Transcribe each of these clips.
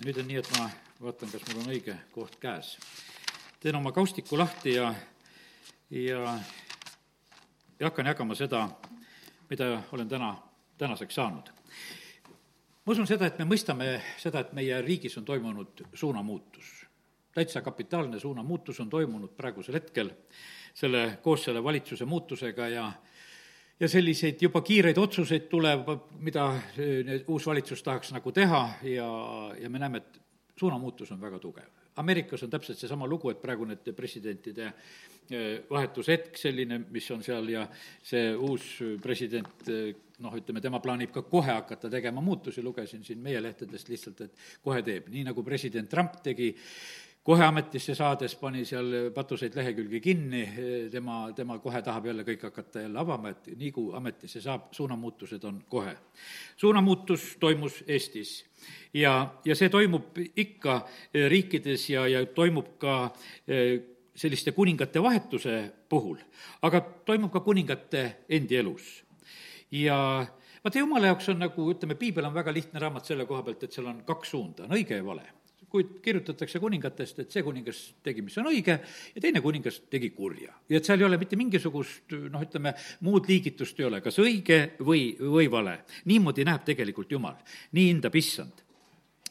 nüüd on nii, et ma vaatan, kas mul on õige koht käes. teen oma kaustiku lahti ja, ja, ja hakkan jagama seda, mida olen täna, tänaseks saanud. ma usun seda, et me mõistame seda, et meie riigis on toimunud suunamuutus. täitsa kapitaalne suunamuutus on toimunud praegusel hetkel selle, koos selle valitsuse muutusega ja ja selliseid juba kiireid otsuseid tuleb, mida nüüd uus valitsus tahaks nagu teha ja, ja me näeme, et suunamuutus on väga tugev. Ameerikas on täpselt seesama lugu, et praegu need presidentide eh, vahetushetk selline, mis on seal ja see uus president eh, noh, ütleme, tema plaanib ka kohe hakata tegema muutusi, lugesin siin meie lehtedest lihtsalt, et kohe teeb, nii nagu president Trump tegi kohe ametisse saades pani seal patuseid lehekülgi kinni, tema, tema kohe tahab jälle kõik hakata jälle avama, et nii kui ametisse saab, suunamuutused on kohe. suunamuutus toimus Eestis ja, ja see toimub ikka riikides ja, ja toimub ka eh, selliste kuningate vahetuse puhul, aga toimub ka kuningate endi elus. ja vaata, jumala jaoks on nagu, ütleme, piibel on väga lihtne raamat selle koha pealt, et seal on kaks suunda, on õige ja vale kui kirjutatakse kuningatest, et see kuningas tegi, mis on õige, ja teine kuningas tegi kurja. ja et seal ei ole mitte mingisugust noh, ütleme, muud liigitust ei ole, kas õige või, või vale. niimoodi näeb tegelikult Jumal, nii hindab issand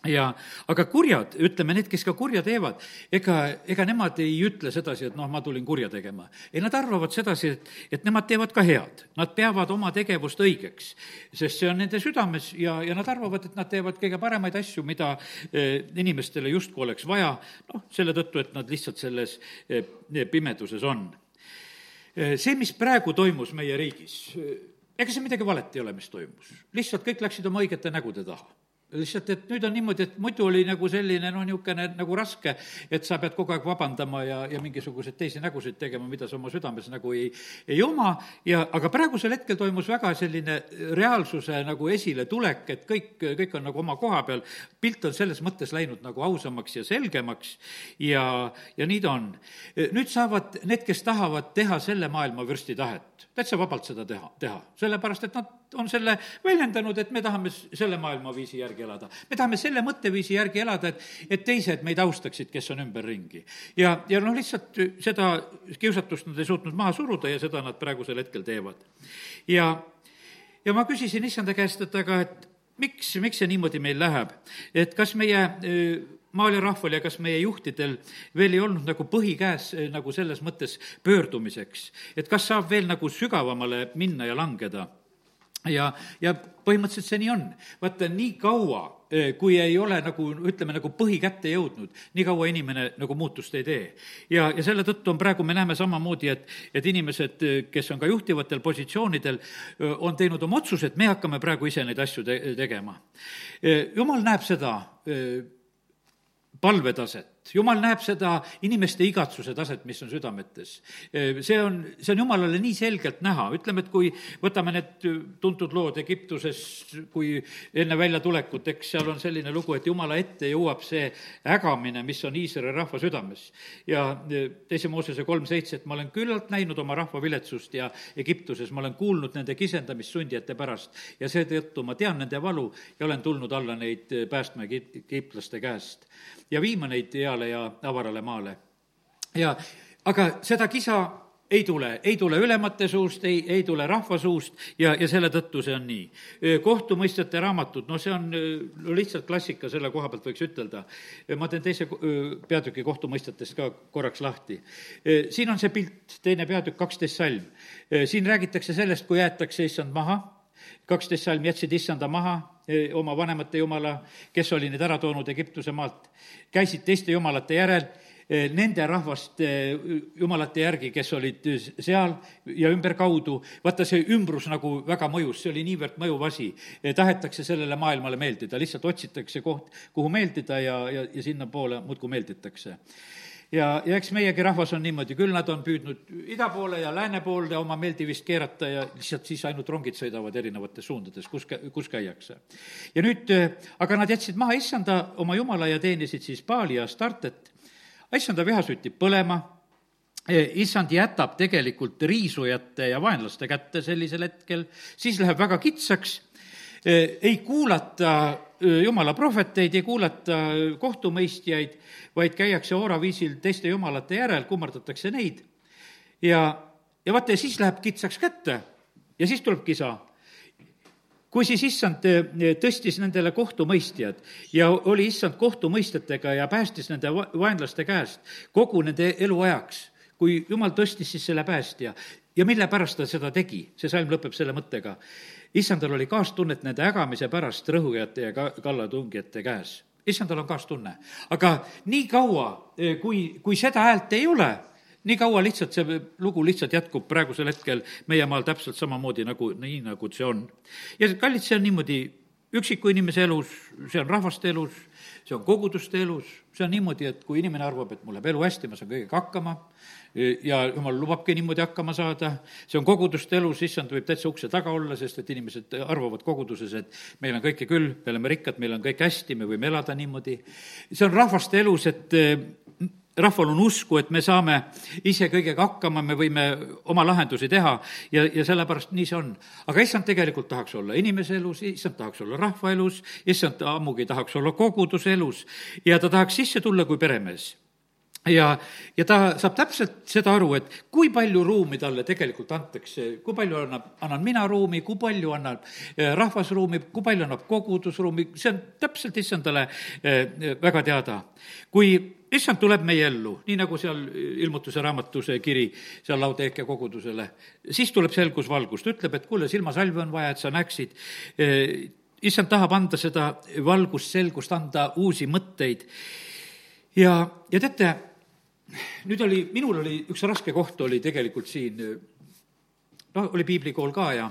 ja aga kurjad, ütleme, need, kes ka kurja teevad, ega, ega nemad ei ütle sedasi, et noh, ma tulin kurja tegema. ei, nad arvavad sedasi, et, et nemad teevad ka head. Nad peavad oma tegevust õigeks, sest see on nende südames ja, ja nad arvavad, et nad teevad kõige paremaid asju, mida eh, inimestele justkui oleks vaja, noh, selle tõttu, et nad lihtsalt selles eh, pimeduses on. Eh, see, mis praegu toimus meie riigis, ega see midagi valet ei ole, mis toimus. lihtsalt kõik läksid oma õigete nägude taha lihtsalt, et nüüd on niimoodi, et muidu oli nagu selline noh, niisugune nagu raske, et sa pead kogu aeg vabandama ja, ja mingisuguseid teisi nägusid tegema, mida sa oma südames nagu ei, ei oma ja aga praegusel hetkel toimus väga selline reaalsuse nagu esiletulek, et kõik, kõik on nagu oma koha peal, pilt on selles mõttes läinud nagu ausamaks ja selgemaks ja, ja nii ta on. nüüd saavad need, kes tahavad teha selle maailma vürsti tahet, täitsa vabalt seda teha, teha, sellepärast et nad on selle väljendanud, et me tahame selle maailmaviisi järgi elada. me tahame selle mõtteviisi järgi elada, et, et teised meid austaksid, kes on ümberringi. ja, ja noh, lihtsalt seda kiusatust nad ei suutnud maha suruda ja seda nad praegusel hetkel teevad. ja, ja ma küsisin issanda käest, et aga, et miks, miks see niimoodi meil läheb, et kas meie maal ja rahval ja kas meie juhtidel veel ei olnud nagu põhi käes nagu selles mõttes pöördumiseks, et kas saab veel nagu sügavamale minna ja langeda ja, ja põhimõtteliselt see nii on. vaata, nii kaua, eh, kui ei ole nagu, ütleme, nagu põhi kätte jõudnud, nii kaua inimene nagu muutust ei tee. ja, ja selle tõttu on praegu, me näeme samamoodi, et, et inimesed, eh, kes on ka juhtivatel positsioonidel, eh, on teinud oma otsused, me hakkame praegu ise neid asju te-, tegema. jumal näeb seda palvetaset, jumal näeb seda inimeste igatsuse taset, mis on südametes. see on, see on jumalale nii selgelt näha, ütleme, et kui võtame need tuntud lood Egiptuses, kui enne väljatulekut, eks seal on selline lugu, et jumala ette jõuab see ägamine, mis on Iisraeli rahva südames. ja teise Moosese kolm seitse, et ma olen küllalt näinud oma rahva viletsust ja Egiptuses ma olen kuulnud nende kisendamist sundijate pärast ja seetõttu ma tean nende valu ja olen tulnud alla neid päästma egiptlaste käest ja viima neid heale ja avarale maale. ja aga seda kisa ei tule, ei tule ülemate suust, ei, ei tule rahva suust ja, ja selle tõttu see on nii. kohtumõistjate raamatud, no see on no lihtsalt klassika, selle koha pealt võiks ütelda. ma teen teise peatüki kohtumõistjatest ka korraks lahti. siin on see pilt, teine peatükk, kaksteist salm. siin räägitakse sellest, kui jäetakse issand maha, kaksteist salm jätsid issanda maha, oma vanemate jumala, kes oli neid ära toonud Egiptuse maalt, käisid teiste jumalate järel, nende rahvaste jumalate järgi, kes olid seal ja ümberkaudu, vaata, see ümbrus nagu väga mõjus, see oli niivõrd mõjuv asi. tahetakse sellele maailmale meeldida, lihtsalt otsitakse koht, kuhu meeldida ja, ja, ja sinnapoole muudkui meelditakse ja, ja eks meiegi rahvas on niimoodi, küll nad on püüdnud ida poole ja lääne poole oma meeldivist keerata ja lihtsalt siis ainult rongid sõidavad erinevates suundades, kus, kus käiakse. ja nüüd, aga nad jätsid maha issanda oma jumala ja teenisid siis Paali ja Startet. issanda viha süttib põlema, issand jätab tegelikult riisujate ja vaenlaste kätte sellisel hetkel, siis läheb väga kitsaks ei kuulata jumala prohveteid, ei kuulata kohtumõistjaid, vaid käiakse ooraviisil teiste jumalate järel, kummardatakse neid. Ja, ja vaata, ja siis läheb kitsaks kätte. Ja siis tuleb kisa. Kui siis issand tõstis nendele kohtumõistjad ja oli issand kohtumõistjatega ja päästis nende vaenlaste käest kogu nende eluajaks, kui jumal tõstis siis selle päästja. Ja mille pärast ta seda tegi, see salm lõpeb selle mõttega. Issandal oli kaastunnet nende ägamise pärast rõhujate ja ka-, kallatungijate käes. issandal on kaastunne, aga nii kaua, kui, kui seda häält ei ole, nii kaua lihtsalt see lugu lihtsalt jätkub praegusel hetkel meie maal täpselt samamoodi nagu, nii nagu see on. ja kallid, see on niimoodi üksiku inimese elus, see on rahvaste elus, see on koguduste elus, see on niimoodi, et kui inimene arvab, et mul läheb elu hästi, ma saan kõigega hakkama, ja jumal lubabki niimoodi hakkama saada, see on koguduste elus, issand võib täitsa ukse taga olla, sest et inimesed arvavad koguduses, et meil on kõike küll, me oleme rikkad, meil on kõik hästi, me võime elada niimoodi. see on rahvaste elus, et rahval on usku, et me saame ise kõigega hakkama, me võime oma lahendusi teha ja, ja sellepärast nii see on. aga issand tegelikult tahaks olla inimese elus, issand tahaks olla rahva elus, issand ammugi tahaks olla koguduse elus ja ta tahaks sisse tulla kui peremees ja, ja ta saab täpselt seda aru, et kui palju ruumi talle tegelikult antakse, kui palju annab, annan mina ruumi, kui palju annab eh, rahvas ruumi, kui palju annab kogudus ruumi, see on täpselt issandale eh, väga teada. kui issand tuleb meie ellu, nii nagu seal ilmutuse raamatus kiri seal Laudeekia kogudusele, siis tuleb selgus valgust, ütleb, et kuule, silmasalvi on vaja, et sa näeksid. issand tahab anda seda valgust, selgust, anda uusi mõtteid. ja, ja teate, nüüd oli, minul oli üks raske koht oli tegelikult siin, noh, oli piiblikool ka ja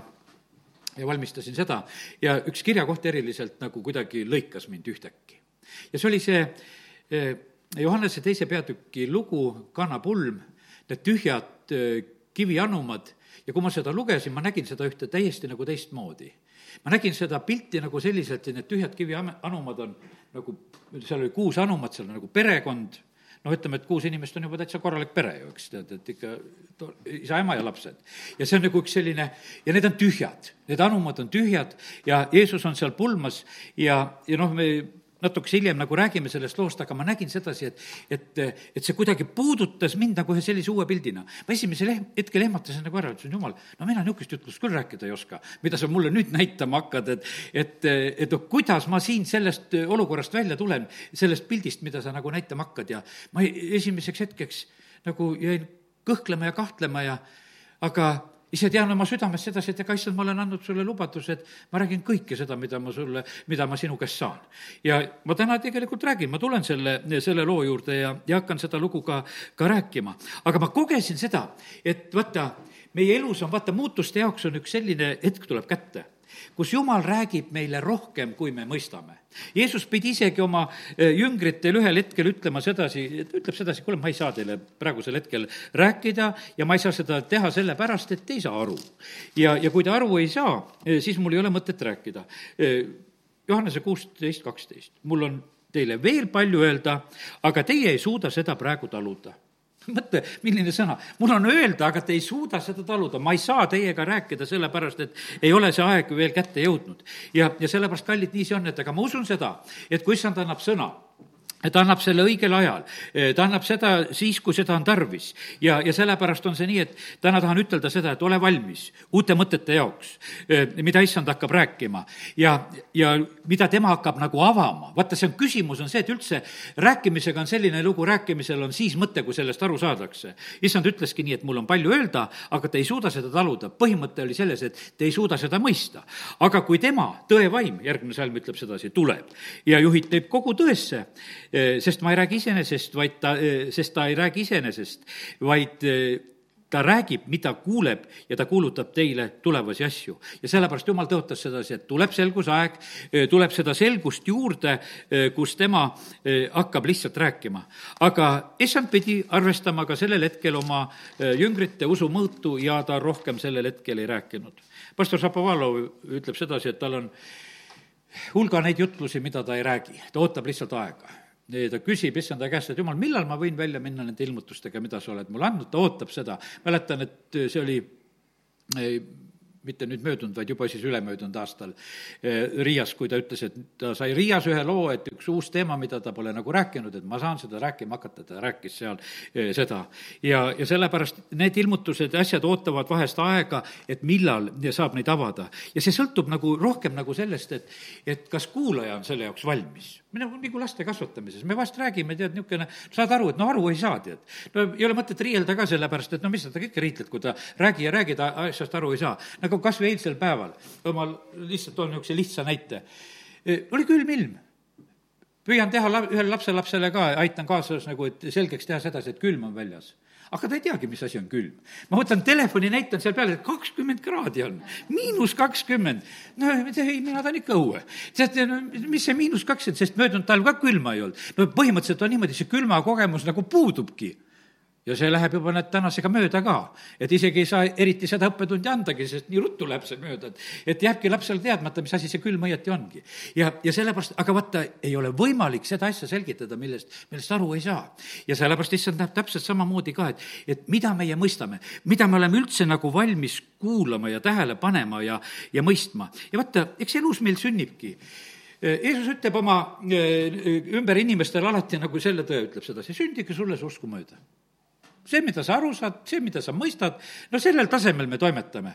ja valmistasin seda ja üks kirjakoht eriliselt nagu kuidagi lõikas mind ühtäkki. ja see oli see Johannese teise peatüki lugu, kannapulm, need tühjad äh, kivianumad ja kui ma seda lugesin, ma nägin seda ühte täiesti nagu teistmoodi. ma nägin seda pilti nagu selliselt, et need tühjad kivianumad on nagu, seal oli kuus anumat, seal on nagu perekond, noh, ütleme, et kuus inimest on juba täitsa korralik pere ju, eks, tead, et ikka to, isa, ema ja lapsed. ja see on nagu üks selline, ja need on tühjad, need anumad on tühjad ja Jeesus on seal pulmas ja, ja noh, me natukese hiljem nagu räägime sellest loost, aga ma nägin sedasi, et, et, et see kuidagi puudutas mind nagu ühe sellise uue pildina. ma esimesel hetkel ehmatasin nagu ära, ütlesin, jumal, no mina niisugust jutlust küll rääkida ei oska, mida sa mulle nüüd näitama hakkad, et, et, et noh, kuidas ma siin sellest olukorrast välja tulen, sellest pildist, mida sa nagu näitama hakkad ja ma esimeseks hetkeks nagu jäin kõhklema ja kahtlema ja aga ise tean oma südames sedasi, et ega issand, ma olen andnud sulle lubaduse, et ma räägin kõike seda, mida ma sulle, mida ma sinu käest saan. ja ma täna tegelikult räägin, ma tulen selle, selle loo juurde ja, ja hakkan seda lugu ka, ka rääkima. aga ma kogesin seda, et vaata, meie elus on, vaata, muutuste jaoks on üks selline hetk tuleb kätte kus Jumal räägib meile rohkem, kui me mõistame. Jeesus pidi isegi oma e, jüngritel ühel hetkel ütlema sedasi, ütleb sedasi, kuule, ma ei saa teile praegusel hetkel rääkida ja ma ei saa seda teha sellepärast, et te ei saa aru. ja, ja kui te aru ei saa, e, siis mul ei ole mõtet rääkida. E, Johannese kuusteist, kaksteist, mul on teile veel palju öelda, aga teie ei suuda seda praegu taluda mõtle, milline sõna. mul on öelda, aga te ei suuda seda taluda, ma ei saa teiega rääkida, sellepärast et ei ole see aeg veel kätte jõudnud. ja, ja sellepärast, kallid, nii see on, et aga ma usun seda, et kui issand annab sõna, ta annab selle õigel ajal, ta annab seda siis, kui seda on tarvis. ja, ja sellepärast on see nii, et täna tahan ütelda seda, et ole valmis uute mõtete jaoks, mida issand hakkab rääkima ja, ja mida tema hakkab nagu avama. vaata, see on, küsimus on see, et üldse rääkimisega on selline lugu, rääkimisel on siis mõte, kui sellest aru saadakse. issand ütleski nii, et mul on palju öelda, aga te ei suuda seda taluda. põhimõte oli selles, et te ei suuda seda mõista. aga kui tema, tõevaim, järgmine salm ütleb sedasi, tuleb ja juhib teid kogu tõesse, Eh, sest ma ei räägi iseenesest, vaid ta, sest ta ei räägi iseenesest, vaid ta räägib, mida kuuleb ja ta kuulutab teile tulevasi asju. ja sellepärast Jumal tõotas sedasi, et tuleb selgusaeg, tuleb seda selgust juurde, kus tema hakkab lihtsalt rääkima. aga issand pidi arvestama ka sellel hetkel oma jüngrite usumõõtu ja ta rohkem sellel hetkel ei rääkinud. pastor Šapovalov ütleb sedasi, et tal on hulga neid jutlusi, mida ta ei räägi, ta ootab lihtsalt aega ta küsib issanda käest, et jumal, millal ma võin välja minna nende ilmutustega, mida sa oled mulle andnud, ta ootab seda. mäletan, et see oli mitte nüüd möödunud, vaid juba siis ülemöödunud aastal Riias, kui ta ütles, et ta sai Riias ühe loo, et üks uus teema, mida ta pole nagu rääkinud, et ma saan seda rääkima hakata, ta rääkis seal seda. ja, ja sellepärast need ilmutused ja asjad ootavad vahest aega, et millal saab neid avada. ja see sõltub nagu rohkem nagu sellest, et, et kas kuulaja on selle jaoks valmis nagu, nagu laste kasvatamises, me vahest räägime, tead, niisugune, saad aru, et no aru ei saa, tead. no ei ole mõtet riielda ka sellepärast, et no mis sa kõike riitled, kui ta räägi ja räägi, ta asjast aru ei saa. Nagu kas või eilsel päeval, ma lihtsalt toon niisuguse lihtsa näite. Oli külm ilm. püüan teha la-, ühele lapselapsele ka, aitan kaasas nagu, et selgeks teha sedasi, et külm on väljas aga ta ei teagi, mis asi on külm. ma võtan telefoni, näitan seal peale, et kakskümmend kraadi on, miinus kakskümmend. no ei, mina tahan ikka õue. tead, mis see miinus kakskümmend, sest möödunud talv ka külma ei olnud. no põhimõtteliselt on niimoodi, see külmakogemus nagu puudubki ja see läheb juba nüüd tänasega mööda ka. et isegi ei saa eriti seda õppetundi andagi, sest nii ruttu läheb see mööda, et, et jääbki lapsel teadmata, mis asi see külm õieti ongi. ja, ja sellepärast, aga vaata, ei ole võimalik seda asja selgitada, millest, millest aru ei saa. ja sellepärast issand näeb täpselt samamoodi ka, et, et mida meie mõistame, mida me oleme üldse nagu valmis kuulama ja tähele panema ja, ja mõistma. ja vaata, eks elus meil sünnibki Jeesus ütleb oma ümber inimestele alati nagu selle tõe, ütleb sedasi, sündige sulle see usku mööda see, mida sa aru saad, see, mida sa mõistad, no sellel tasemel me toimetame.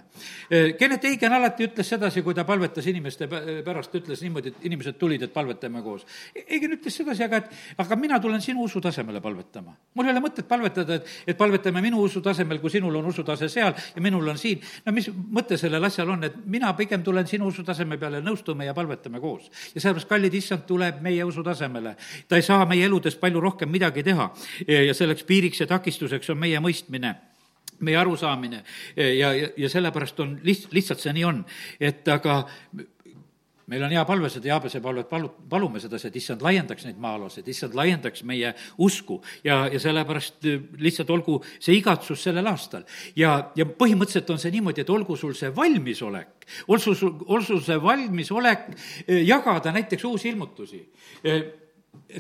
Kennet Eigen alati ütles sedasi, kui ta palvetas inimeste pärast, ütles niimoodi, et inimesed tulid, et palvetame koos. Eigen ütles sedasi, aga et, aga mina tulen sinu usu tasemele palvetama. mul ei ole mõtet palvetada, et, et palvetame minu usu tasemel, kui sinul on usutase seal ja minul on siin. no mis mõte sellel asjal on, et mina pigem tulen sinu usu taseme peale, nõustume ja palvetame koos. ja sellepärast, kallid issand, tuleb meie usu tasemele. ta ei saa meie eludest palju rohkem midagi teha ja selleks piiriks ja takistuseks selleks on meie mõistmine meie arusaamine. Ja, ja, ja sellepärast on liht-, lihtsalt see nii on, et aga meil on hea palve seda Jaabese palvet palu-, palume sedasi, et issand laiendaks neid maa-alasid, issand laiendaks meie usku. Ja, ja sellepärast lihtsalt olgu see igatsus sellel aastal. ja, ja põhimõtteliselt on see niimoodi, et olgu sul see valmisolek, olgu sul, olgu sul see valmisolek eh, jagada näiteks uusi ilmutusi. Eh,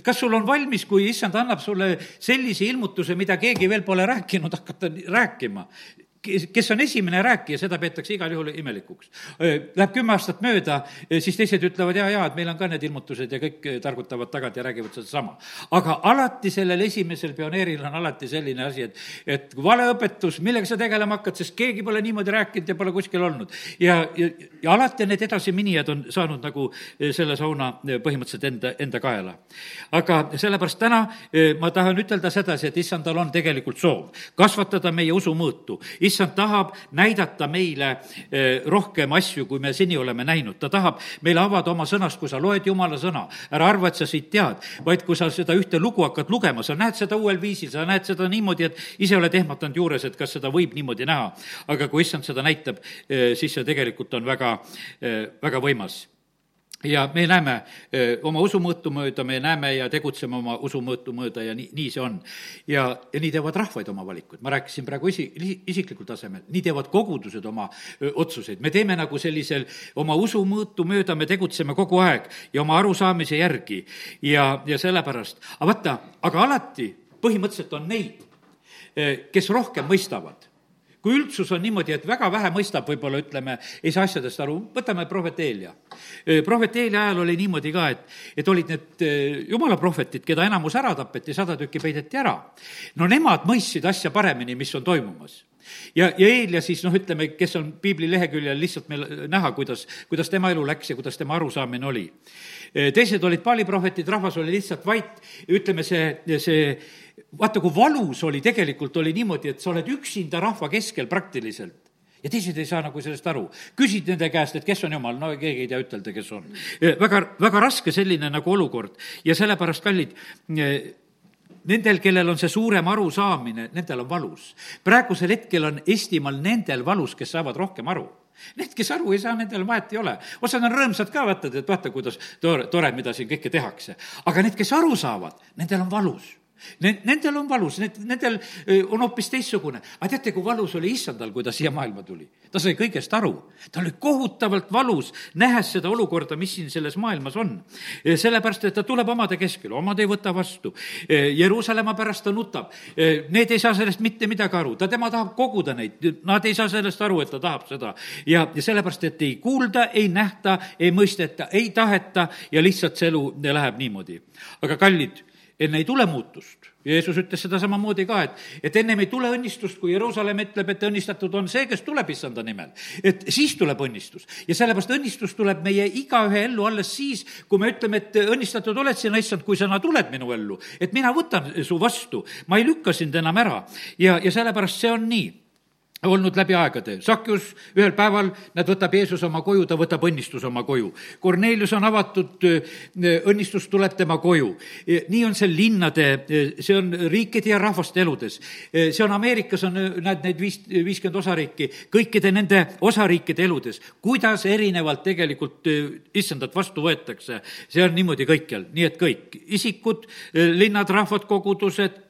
kas sul on valmis, kui issand annab sulle sellise ilmutuse, mida keegi veel pole rääkinud, hakata rääkima? Kes on esimene rääkija, seda peetakse igal juhul imelikuks. Läheb kümme aastat mööda, siis teised ütlevad ja, ja, et meil on ka need ilmutused ja kõik targutavad tagant ja räägivad sedasama. aga alati sellel esimesel pioneeril on alati selline asi, et, et valeõpetus, millega sa tegelema hakkad, sest keegi pole niimoodi rääkinud ja pole kuskil olnud. ja, ja, ja alati need edasiminijad on saanud nagu selle sauna põhimõtteliselt enda, enda kaela. aga sellepärast täna ma tahan ütelda sedasi, et issandal on tegelikult soov kasvatada meie usumõõtu issand tahab näidata meile eh, rohkem asju, kui me seni oleme näinud. ta tahab meile avada oma sõnast, kui sa loed Jumala sõna, ära arva, et sa siit tead, vaid kui sa seda ühte lugu hakkad lugema, sa näed seda uuel viisil, sa näed seda niimoodi, et ise oled ehmatanud juures, et kas seda võib niimoodi näha. aga kui issand seda näitab, eh, siis see tegelikult on väga, eh, väga võimas ja me näeme oma usumõõtu mööda, me näeme ja tegutseme oma usumõõtu mööda ja nii, nii see on. ja, ja nii teevad rahvaid oma valikuid, ma rääkisin praegu isi, isiklikul tasemel, nii teevad kogudused oma öö, otsuseid, me teeme nagu sellisel oma usumõõtu mööda, me tegutseme kogu aeg ja oma arusaamise järgi. Ja, ja sellepärast, aga vaata, aga alati põhimõtteliselt on neid, kes rohkem mõistavad kui üldsus on niimoodi, et väga vähe mõistab, võib-olla ütleme, ei saa asjadest aru, võtame prohvet Eelia. prohvet Eelia ajal oli niimoodi ka, et, et olid need jumala prohvetid, keda enamus ära tapeti, sada tükki peideti ära. no nemad mõistsid asja paremini, mis on toimumas ja, ja Eelia siis noh, ütleme, kes on piibli leheküljel lihtsalt meil näha, kuidas, kuidas tema elu läks ja kuidas tema arusaamine oli. Teised olid paaliprohvetid, rahvas oli lihtsalt vait, ütleme see, see vaata, kui valus oli, tegelikult oli niimoodi, et sa oled üksinda rahva keskel praktiliselt ja teised ei saa nagu sellest aru. küsid nende käest, et kes on jumal, no keegi ei tea ütelda, kes on. väga, väga raske selline nagu olukord ja sellepärast, kallid, nendel, kellel on see suurem arusaamine, nendel on valus. praegusel hetkel on Eestimaal nendel valus, kes saavad rohkem aru Need, kes aru ei saa, nendel vahet ei ole. osad on rõõmsad ka, vaatad, et vaata, kuidas tore, tore, mida siin kõike tehakse. aga need, kes aru saavad, nendel on valus Nendel on valus, need, nendel on hoopis teistsugune. aga teate, kui valus oli issandal, kui ta siia maailma tuli? ta sai kõigest aru. ta oli kohutavalt valus, nähes seda olukorda, mis siin selles maailmas on. sellepärast, et ta tuleb omade keskele, omad ei võta vastu. Jeruusalemma pärast ta nutab. Need ei saa sellest mitte midagi aru, ta, tema tahab koguda neid, nad ei saa sellest aru, et ta tahab seda. ja, ja sellepärast, et ei kuulda, ei nähta, ei mõisteta, ei taheta ja lihtsalt see elu läheb niimoodi. aga kallid enne ei tule muutust. Jeesus ütles seda samamoodi ka, et, et ennem ei tule õnnistust, kui Jeruusalemm ütleb, et õnnistatud on see, kes tuleb issanda nimel. et siis tuleb õnnistus. ja sellepärast õnnistus tuleb meie igaühe ellu alles siis, kui me ütleme, et õnnistatud oled sina, issand, kui sina tuled minu ellu. et mina võtan su vastu, ma ei lükka sind enam ära. ja, ja sellepärast see on nii olnud läbi aegade. Sakjus ühel päeval, näed, võtab Jeesus oma koju, ta võtab õnnistuse oma koju. Kornelius on avatud, õnnistus tuleb tema koju. nii on see linnade, see on riikide ja rahvaste eludes. see on Ameerikas on, näed, neid viis, viiskümmend osariiki, kõikide nende osariikide eludes. kuidas erinevalt tegelikult issandat vastu võetakse, see on niimoodi kõikjal, nii et kõik, isikud, linnad, rahvad, kogudused,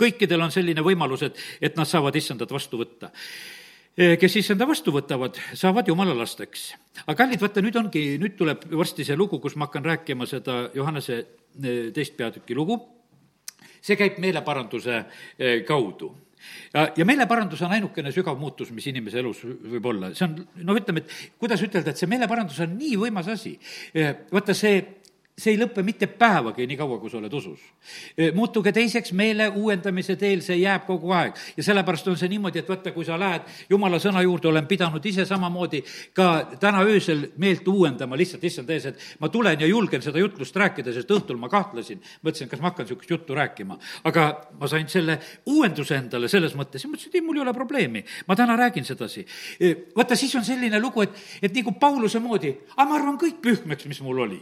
kõikidel on selline võimalus, et, et nad saavad issandat vastu võtta kes issanda vastu võtavad, saavad jumala lasteks. aga kallid, vaata, nüüd ongi, nüüd tuleb varsti see lugu, kus ma hakkan rääkima seda Johannese eh, teist peatüki lugu. see käib meeleparanduse eh, kaudu ja, ja meeleparandus on ainukene sügav muutus, mis inimese elus võib olla, see on, noh, ütleme, et kuidas ütelda, et see meeleparandus on nii võimas asi. Vaata, see see ei lõpe mitte päevagi, nii kaua, kui sa oled usus. muutuge teiseks meele uuendamise teel, see jääb kogu aeg. ja sellepärast on see niimoodi, et vaata, kui sa lähed jumala sõna juurde, olen pidanud ise samamoodi ka täna öösel meelt uuendama lihtsalt issand ees, et ma tulen ja julgen seda jutlust rääkida, sest õhtul ma kahtlesin. mõtlesin, kas ma hakkan niisugust juttu rääkima. aga ma sain selle uuenduse endale selles mõttes ja mõtlesin, et ei, mul ei ole probleemi. ma täna räägin sedasi. vaata, siis on selline lugu, et, et nagu Pauluse moodi, aga ma arvan, kõik pühmeks, mis mul oli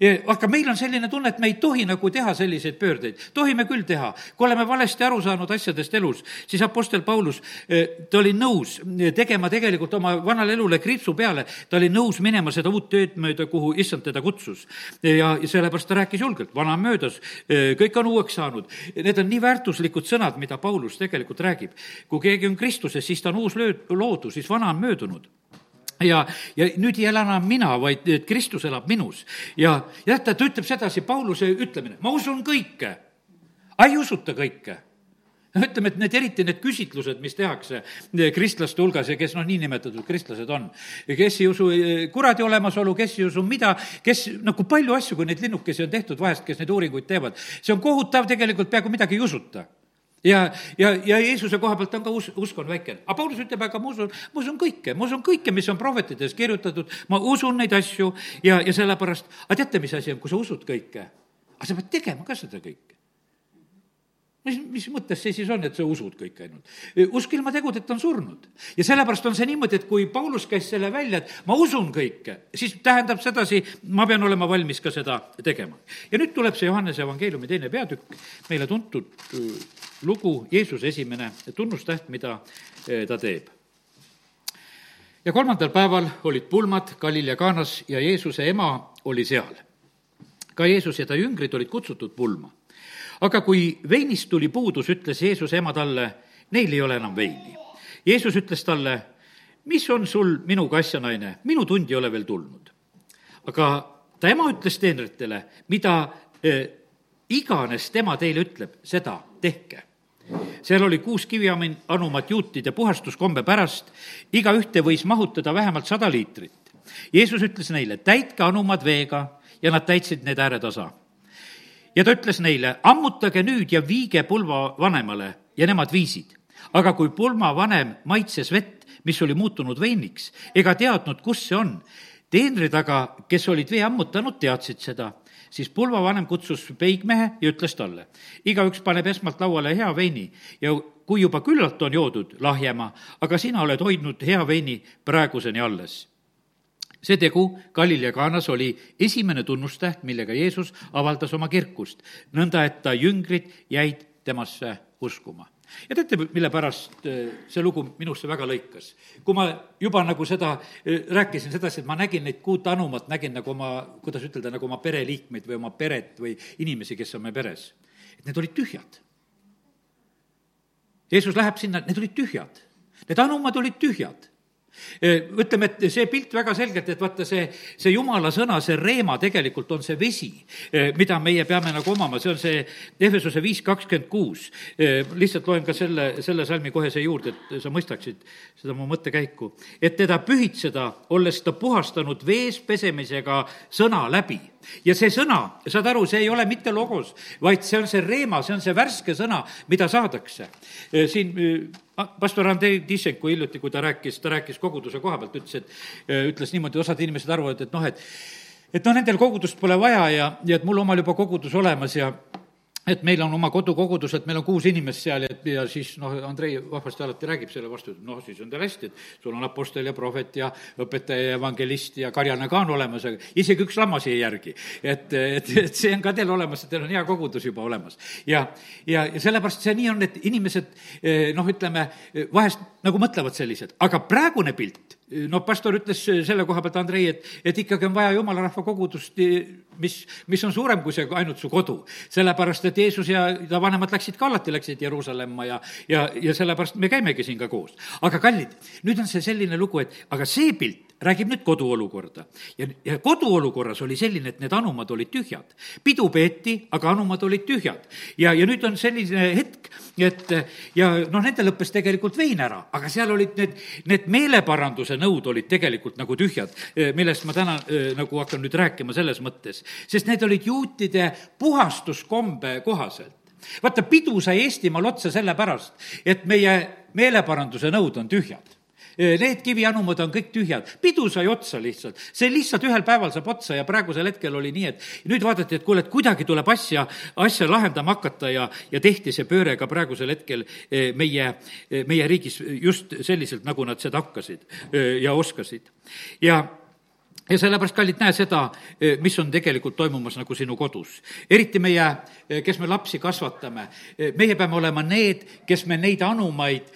aga meil on selline tunne, et me ei tohi nagu teha selliseid pöördeid. tohime küll teha. kui oleme valesti aru saanud asjadest elus, siis Apostel Paulus, eh, ta oli nõus tegema tegelikult oma vanale elule kriipsu peale, ta oli nõus minema seda uut tööd mööda, kuhu issand teda kutsus. ja, sellepärast ta rääkis julgelt, vana on möödas, eh, kõik on uueks saanud. Need on nii väärtuslikud sõnad, mida Paulus tegelikult räägib. kui keegi on Kristuses, siis ta on uus lööd, loodus, siis vana on möödunud ja, ja nüüd ei ela enam mina, vaid Kristus elab minus. ja, ja teate, ta ütleb sedasi, Pauluse ütlemine, ma usun kõike, ei usuta kõike. No ütleme, et need, eriti need küsitlused, mis tehakse kristlaste hulgas ja kes noh, niinimetatud kristlased on, kes ei usu eh, kuradi olemasolu, kes ei usu mida, kes, no kui palju asju, kui neid linnukesi on tehtud vahest, kes neid uuringuid teevad, see on kohutav, tegelikult peaaegu midagi ei usuta ja, ja, ja Jeesuse koha pealt on ka us-, usk on väikene. aga Paulus ütleb, aga ma usun, ma usun kõike, ma usun kõike, mis on prohvetides kirjutatud, ma usun neid asju ja, ja sellepärast, aga teate, mis asi on, kui sa usud kõike, aga sa pead tegema ka seda kõike mis, mis mõttes see siis on, et sa usud kõike ainult? usk ilma tegudeta on surnud. ja sellepärast on see niimoodi, et kui Paulus käis selle välja, et ma usun kõike, siis tähendab sedasi, ma pean olema valmis ka seda tegema. ja nüüd tuleb see Johannese evangeeliumi teine peatükk, meile tuntud lugu, Jeesuse esimene tunnustäht, mida äh, ta teeb. ja kolmandal päeval olid pulmad Galilea kaanas ja Jeesuse ema oli seal. ka Jeesus ja ta jüngrid olid kutsutud pulma aga kui veinist tuli puudus, ütles Jeesuse ema talle, neil ei ole enam veini. Jeesus ütles talle, mis on sul minuga asja, naine, minu tund ei ole veel tulnud. aga ta ema ütles teenritele, mida eh, iganes tema teile ütleb, seda tehke seal oli kuus kivianumat juutide puhastuskombe pärast, igaühte võis mahutada vähemalt sada liitrit. Jeesus ütles neile, täitke anumad veega ja nad täitsid need ääretasa ja ta ütles neile, ammutage nüüd ja viige pulmavanemale ja nemad viisid. aga kui pulmavanem maitses vett, mis oli muutunud veiniks, ega teadnud, kus see on, teenrid aga, kes olid vee ammutanud, teadsid seda siis pulmavanem kutsus peigmehe ja ütles talle, igaüks paneb esmalt lauale hea veini ja kui juba küllalt on joodud, lahjema, aga sina oled hoidnud hea veini praeguseni alles see tegu Galilea kaanas oli esimene tunnustäht, millega Jeesus avaldas oma kirkust, nõnda et ta jüngrid jäid temasse uskuma. Ja teate, mille pärast äh, see lugu minusse väga lõikas? kui ma juba nagu seda äh, rääkisin sedasi, et ma nägin neid kuut anumat, nägin nagu oma, kuidas ütelda, nagu oma pereliikmeid või oma peret või inimesi, kes on meie peres et need olid tühjad. Jeesus läheb sinna, need olid tühjad. Need anumad olid tühjad ütleme, et see pilt väga selgelt, et vaata, see, see jumala sõna, see reema tegelikult on see vesi, mida meie peame nagu omama, see on see Ehvesuse viis kakskümmend kuus. lihtsalt loen ka selle, selle salmi kohe siia juurde, et sa mõistaksid seda mu mõttekäiku. et teda pühitseda, olles ta puhastanud vees pesemisega sõna läbi ja see sõna, saad aru, see ei ole mitte logos, vaid see on see reema, see on see värske sõna, mida saadakse. siin pastor Andrei Tissenko hiljuti, kui ta rääkis, ta rääkis koguduse koha pealt, ütles, et ütles niimoodi, osad inimesed arvavad, et noh, et et noh, nendel kogudust pole vaja ja, ja et mul omal juba kogudus olemas ja et meil on oma kodukogudus, et meil on kuus inimest seal ja, ja siis noh, Andrei vahvasti alati räägib selle vastu, et noh, siis on teil hästi, et sul on apostel ja prohvet ja õpetaja ja evangelist ja karjane ka on olemas, aga isegi üks lammas ei järgi. et, et, et see on ka teil olemas, et teil on hea kogudus juba olemas. ja, ja, ja sellepärast see nii on, et inimesed noh, ütleme, vahest nagu mõtlevad sellised, aga praegune pilt no pastor ütles selle koha pealt, Andrei, et, et ikkagi on vaja jumala rahva kogudust, mis, mis on suurem kui see ainult su kodu. sellepärast, et Jeesus ja ta vanemad läksid ka alati, läksid Jeruusalemma ja, ja, ja sellepärast me käimegi siin ka koos. aga kallid, nüüd on see selline lugu, et aga see pilt, räägib nüüd koduolukorda. ja, ja koduolukorras oli selline, et need anumad olid tühjad. pidu peeti, aga anumad olid tühjad. ja, ja nüüd on selline hetk, et ja noh, nendel lõppes tegelikult vein ära, aga seal olid need, need meeleparanduse nõud olid tegelikult nagu tühjad, millest ma täna nagu hakkan nüüd rääkima selles mõttes. sest need olid juutide puhastuskombe kohaselt vaata, pidu sai Eestimaal otsa sellepärast, et meie meeleparanduse nõud on tühjad need kivianumad on kõik tühjad, pidu sai otsa lihtsalt. see lihtsalt ühel päeval saab otsa ja praegusel hetkel oli nii, et nüüd vaadati, et kuule, et kuidagi tuleb asja, asja lahendama hakata ja, ja tehti see pööre ka praegusel hetkel meie, meie riigis just selliselt, nagu nad seda hakkasid ja oskasid. ja ja sellepärast, kallid, näe seda, mis on tegelikult toimumas nagu sinu kodus. eriti meie, kes me lapsi kasvatame, meie peame olema need, kes me neid anumaid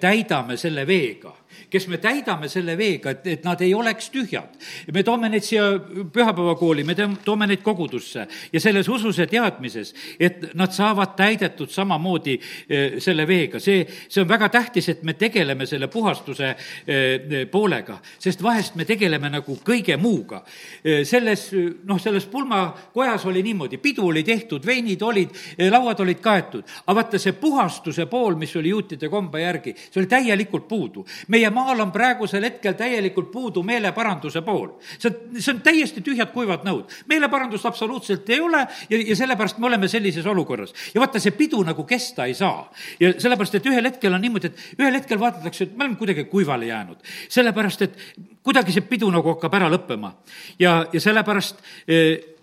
täidame selle veega kes me täidame selle veega, et, et nad ei oleks tühjad. me toome neid siia pühapäevakooli, me toome neid kogudusse ja selles usus ja teadmises, et nad saavad täidetud samamoodi eh, selle veega. see, see on väga tähtis, et me tegeleme selle puhastuse eh, poolega, sest vahest me tegeleme nagu kõige muuga. Eh, selles, noh, selles pulmakojas oli niimoodi, pidu oli tehtud, veinid olid, lauad olid kaetud, aga vaata, see puhastuse pool, mis oli juutide kombe järgi, see oli täielikult puudu. Meie maal on praegusel hetkel täielikult puudu meeleparanduse pool. see on, see on täiesti tühjad kuivad nõud. meeleparandust absoluutselt ei ole ja, ja sellepärast me oleme sellises olukorras. ja vaata, see pidu nagu kesta ei saa. ja sellepärast, et ühel hetkel on niimoodi, et ühel hetkel vaadatakse, et me oleme kuidagi kuivale jäänud. sellepärast, et kuidagi see pidu nagu hakkab ära lõppema. ja, ja sellepärast eh,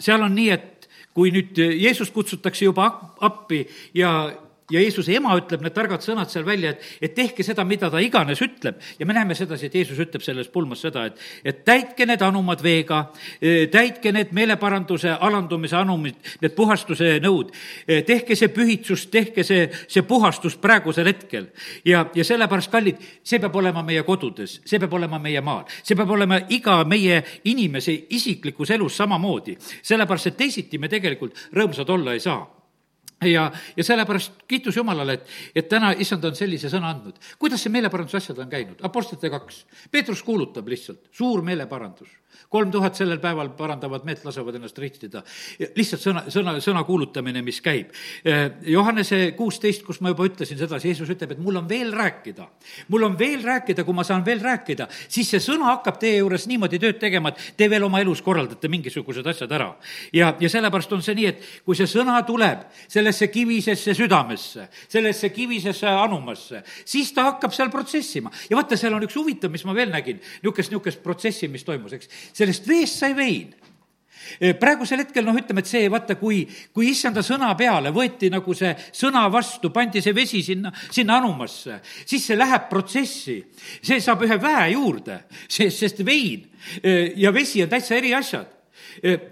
seal on nii, et kui nüüd Jeesus kutsutakse juba appi ja ja Jeesuse ema ütleb need targad sõnad seal välja, et, et tehke seda, mida ta iganes ütleb. ja me näeme sedasi, et Jeesus ütleb selles pulmas seda, et, et täitke need anumad veega, e, täitke need meeleparanduse, alandumise anumid, need puhastuse nõud. E, tehke see pühitsus, tehke see, see puhastus praegusel hetkel. ja, ja sellepärast, kallid, see peab olema meie kodudes, see peab olema meie maal, see peab olema iga meie inimese isiklikus elus samamoodi. sellepärast, et teisiti me tegelikult rõõmsad olla ei saa ja, ja sellepärast kiitus Jumalale, et, et täna issand on sellise sõna andnud. kuidas see meeleparanduse asjad on käinud? Apostlite kaks. Peetrus kuulutab lihtsalt, suur meeleparandus kolm tuhat sellel päeval parandavad meelt, lasevad ennast ristida. lihtsalt sõna, sõna, sõna kuulutamine, mis käib. Eh, Johannese kuusteist, kus ma juba ütlesin sedasi, Jeesus ütleb, et mul on veel rääkida. mul on veel rääkida, kui ma saan veel rääkida, siis see sõna hakkab teie juures niimoodi tööd tegema, et te veel oma elus korraldate mingisugused asjad ära. ja, ja sellepärast on see nii, et kui see sõna tuleb sellesse kivisesse südamesse, sellesse kivisesse anumasse, siis ta hakkab seal protsessima. ja vaata, seal on üks huvitav, mis ma veel nägin, niisugust, niisugust protsessi, mis toimus, eks sellest veest sai vein praegusel hetkel noh, ütleme, et see, vaata, kui, kui issanda sõna peale võeti nagu see sõna vastu, pandi see vesi sinna, sinna anumasse, siis see läheb protsessi. see saab ühe väe juurde, sest, sest vein ja vesi on täitsa eri asjad.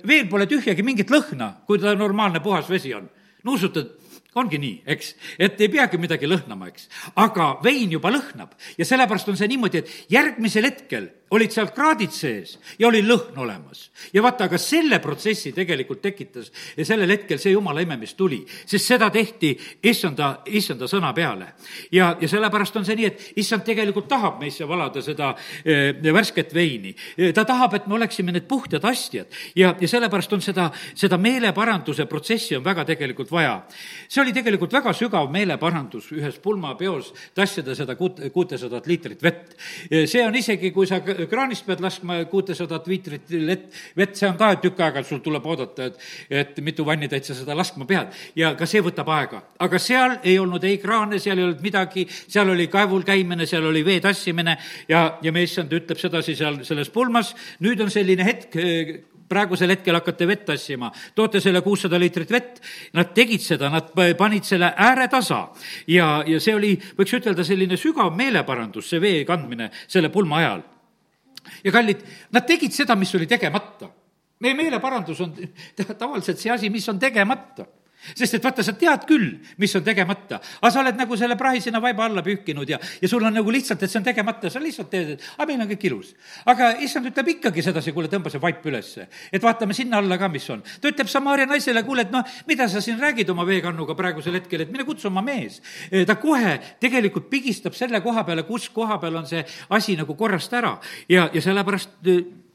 veel pole tühjagi mingit lõhna, kui ta normaalne puhas vesi on. nuusutad ongi nii, eks, et ei peagi midagi lõhnama, eks. aga vein juba lõhnab ja sellepärast on see niimoodi, et järgmisel hetkel olid seal kraadid sees ja oli lõhn olemas. ja vaata, aga selle protsessi tegelikult tekitas sellel hetkel see jumala ime, mis tuli, sest seda tehti issanda, issanda sõna peale. ja, ja sellepärast on see nii, et issand tegelikult tahab meisse valada seda e, värsket veini. ta tahab, et me oleksime need puhtad astjad ja, ja sellepärast on seda, seda meeleparanduse protsessi on väga tegelikult vaja. see oli tegelikult väga sügav meeleparandus ühes pulmapeos tassida seda kuut, kuutesadat liitrit vett. see on isegi, kui sa kraanist pead laskma kuutesadat liitrit vett, vett, see on ka tükk aega, sul tuleb oodata, et, et mitu vannitäit sa seda laskma pead. ja ka see võtab aega. aga seal ei olnud ei kraane, seal ei olnud midagi, seal oli kaevul käimine, seal oli vee tassimine ja, ja meie issand ütleb sedasi seal selles pulmas, nüüd on selline hetk, praegusel hetkel hakkate vett tassima, toote selle kuussada liitrit vett, nad tegid seda, nad panid selle ääre tasa. ja, ja see oli, võiks ütelda, selline sügav meeleparandus, see vee kandmine selle pulma ajal. Ja kallid, nad tegid seda, mis oli tegemata. meie meeleparandus on tavaliselt see asi, mis on tegemata sest et vaata, sa tead küll, mis on tegemata, aga sa oled nagu selle prahi sinna vaiba alla pühkinud ja, ja sul on nagu lihtsalt, et see on tegemata, sa lihtsalt teed, et aga meil on kõik ilus. aga issand ütleb ikkagi sedasi, kuule, tõmba see vaip ülesse, et vaatame sinna alla ka, mis on. ta ütleb Samaria naisele, kuule, et noh, mida sa siin räägid oma veekannuga praegusel hetkel, et mine kutsu oma mees. ta kohe tegelikult pigistab selle koha peale, kus koha peal on see asi nagu korrast ära ja, ja sellepärast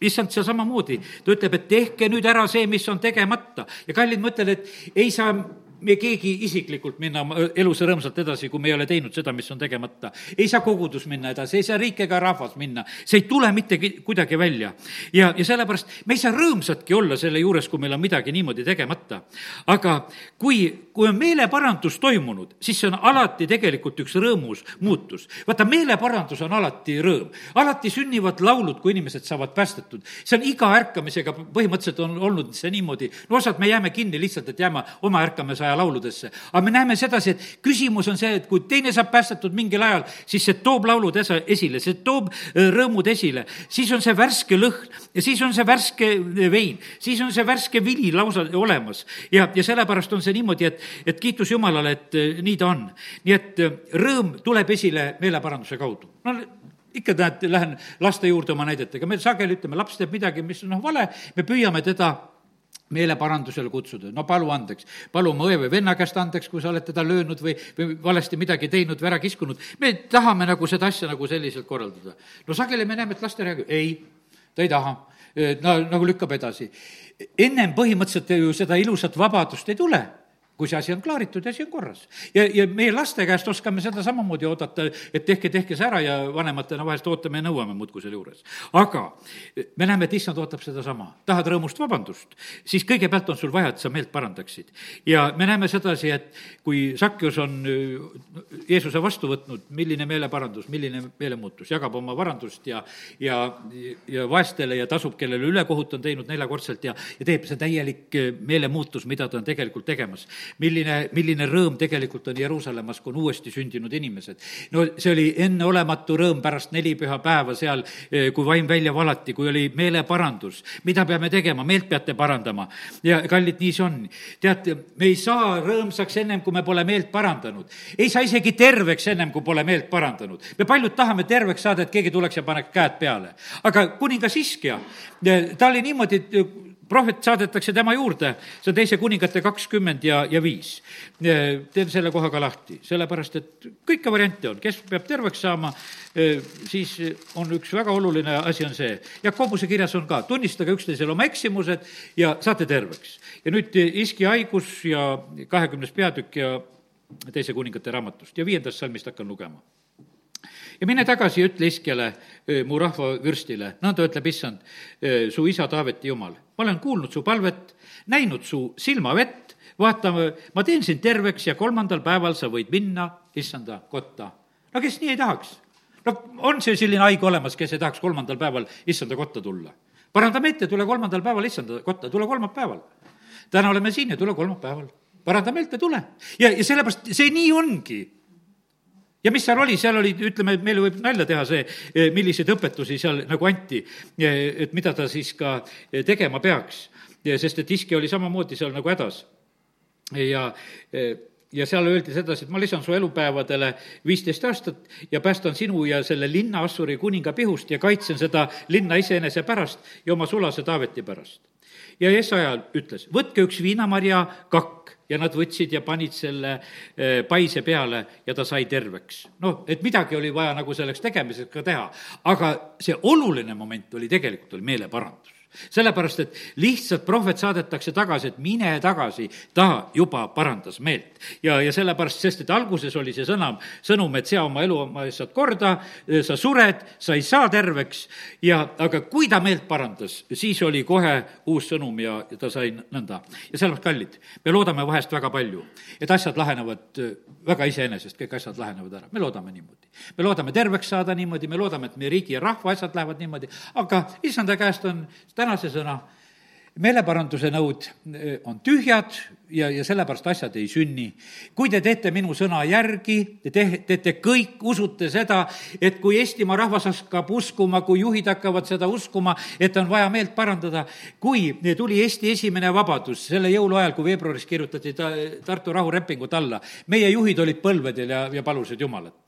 issand, see samamoodi, ta ütleb, et tehke nüüd ära see, mis on tegemata. ja kallid, ma ütlen, et ei saa me keegi isiklikult minna elus rõõmsalt edasi, kui me ei ole teinud seda, mis on tegemata. ei saa kogudus minna edasi, ei saa riik ega rahvas minna, see ei tule mitte kuidagi välja. ja, ja sellepärast me ei saa rõõmsadki olla selle juures, kui meil on midagi niimoodi tegemata. aga kui, kui on meeleparandus toimunud, siis see on alati tegelikult üks rõõmus muutus. vaata, meeleparandus on alati rõõm. alati sünnivad laulud, kui inimesed saavad päästetud. see on iga ärkamisega, põhimõtteliselt on olnud see niimoodi, no osad me jääme kinni lihtsalt, et jääme oma ärkamise aja lauludesse. aga me näeme sedasi, et küsimus on see, et kui teine saab päästetud mingil ajal, siis see toob laulud esa, esile, see toob rõõmud esile, siis on see värske lõhn ja siis on see värske vein, siis on see värske vili lausa olemas. ja, ja sellepärast on see niimoodi, et, et kiitus Jumalale, et nii ta on. nii et rõõm tuleb esile meeleparanduse kaudu. no ikka näed, lähen laste juurde oma näidetega, me sageli ütleme, laps teeb midagi, mis on noh, vale, me püüame teda meeleparandusele kutsuda, no palu andeks, palu oma õe või venna käest andeks, kui sa oled teda löönud või, või valesti midagi teinud või ära kiskunud. me tahame nagu seda asja nagu selliselt korraldada. no sageli me näeme, et laste reageerib, ei, ta ei taha. no nagu lükkab edasi. ennem põhimõtteliselt ju seda ilusat vabadust ei tule kui see asi on klaaritud ja asi on korras. ja, ja meie laste käest oskame seda samamoodi oodata, et tehke, tehke see ära ja vanematena vahest ootame ja nõuame muudkui selle juures. aga me näeme, et issand ootab sedasama. tahad rõõmust vabandust, siis kõigepealt on sul vaja, et sa meelt parandaksid. ja me näeme sedasi, et kui Sakjus on äh, Jeesuse vastu võtnud, milline meeleparandus, milline meelemuutus, jagab oma varandust ja, ja, ja vaestele ja tasub, kellele ülekohut on teinud neljakordselt ja, ja teeb see täielik äh, meelemuutus, mida ta on tegelikult tegemas milline, milline rõõm tegelikult on Jeruusalemmas, kui on uuesti sündinud inimesed. no see oli enneolematu rõõm pärast neli pühapäeva seal, eh, kui vaim välja valati, kui oli meeleparandus. mida peame tegema, meelt peate parandama. ja kallid, nii see on. teate, me ei saa rõõmsaks ennem, kui me pole meelt parandanud. ei saa isegi terveks ennem, kui pole meelt parandanud. me paljud tahame terveks saada, et keegi tuleks ja paneks käed peale. aga kuningas Iskja, eh, ta oli niimoodi, prohvet saadetakse tema juurde, see on teise kuningate kakskümmend ja, ja viis. teen selle koha ka lahti, sellepärast et kõiki variante on, kes peab terveks saama, siis on üks väga oluline asi on see, Jakobuse kirjas on ka, tunnistage üksteisele oma eksimused ja saate terveks. ja nüüd iski haigus ja kahekümnes peatükk ja teise kuningate raamatust. Ja viiendast salmist hakkan lugema ja mine tagasi ja ütle Iskjale, mu rahva vürstile, nõnda ütleb issand, su isa Taaveti jumal. ma olen kuulnud su palvet, näinud su silmavett, vaata, ma teen sind terveks ja kolmandal päeval sa võid minna issanda kotta. no kes nii ei tahaks? no on see selline haige olemas, kes ei tahaks kolmandal päeval issanda kotta tulla? paranda meelt ja tule kolmandal päeval issanda kotta, tule kolmapäeval. täna oleme siin ja tule kolmapäeval. paranda meelt ja tule. ja, ja sellepärast see nii ongi ja mis seal oli, seal oli, ütleme, meile võib nalja teha see, eh, milliseid õpetusi seal nagu anti, eh, et mida ta siis ka eh, tegema peaks. sest et iski oli samamoodi seal nagu hädas. ja ja seal öeldi sedasi, et ma lisan su elupäevadele viisteist aastat ja päästan sinu ja selle linna Assuri kuninga pihust ja kaitsen seda linna iseenese pärast ja oma sulase Taaveti pärast. Ja Jesaja ütles, võtke üks viinamarja kakk. Ja nad võtsid ja panid selle eh, paise peale ja ta sai terveks. noh, et midagi oli vaja nagu selleks tegemiseks ka teha, aga see oluline moment oli tegelikult, oli meeleparandus sellepärast, et lihtsalt prohvet saadetakse tagasi, et mine tagasi, ta juba parandas meelt. ja, ja sellepärast, sest et alguses oli see sõna, sõnum, et sea oma elu oma saad korda, sa sured, sa ei saa terveks ja, aga kui ta meelt parandas, siis oli kohe uus sõnum ja, ja ta sai nõnda. ja sellepärast, kallid, me loodame vahest väga palju, et asjad lahenevad äh, väga iseenesest, kõik asjad lahenevad ära, me loodame niimoodi. me loodame terveks saada niimoodi, me loodame, et meie riigi ja rahva asjad lähevad niimoodi, aga issanda käest on tänase sõna, meeleparanduse nõud eh, on tühjad ja, ja sellepärast asjad ei sünni. kui te teete minu sõna järgi, te-, teete kõik, usute seda, et kui Eestimaa rahvas hakkab uskuma, kui juhid hakkavad seda uskuma, et on vaja meelt parandada, kui tuli Eesti esimene vabadus selle jõuluajal, kui veebruaris kirjutati ta, Tartu rahulepingut alla, meie juhid olid põlvedel ja, ja palusid Jumalat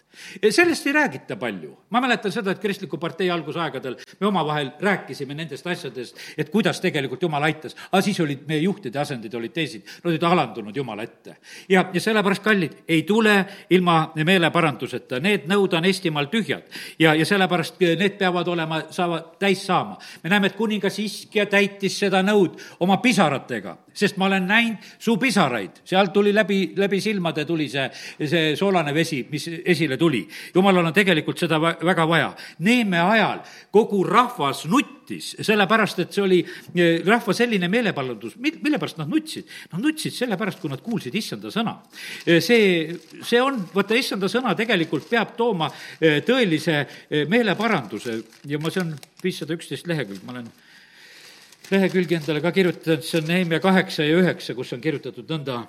sellest ei räägita palju. ma mäletan seda, et Kristliku partei algusaegadel me omavahel rääkisime nendest asjadest, et kuidas tegelikult Jumal aitas, aga siis olid meie juhtide asendid olid teised, nad olid alandunud Jumala ette. ja, ja sellepärast, kallid, ei tule ilma meeleparanduseta, need nõud on Eestimaal tühjad. ja, ja sellepärast need peavad olema, saavad täis saama. me näeme, et kuningas Iskja täitis seda nõud oma pisaratega sest ma olen näinud su pisaraid, sealt tuli läbi, läbi silmade tuli see, see soolane vesi, mis esile tuli. jumalal on tegelikult seda väga vaja. Neeme ajal kogu rahvas nuttis, sellepärast et see oli eh, rahva selline meelepaldus, mille pärast nad nutsid? Nad nutsid sellepärast, kui nad kuulsid issanda sõna. Eh, see, see on, vaata, issanda sõna tegelikult peab tooma eh, tõelise meeleparanduse ja ma, see on viissada üksteist lehekülg, ma olen lehekülgi endale ka kirjutanud, see on Nehemia kaheksa ja üheksa, kus on kirjutatud nõnda.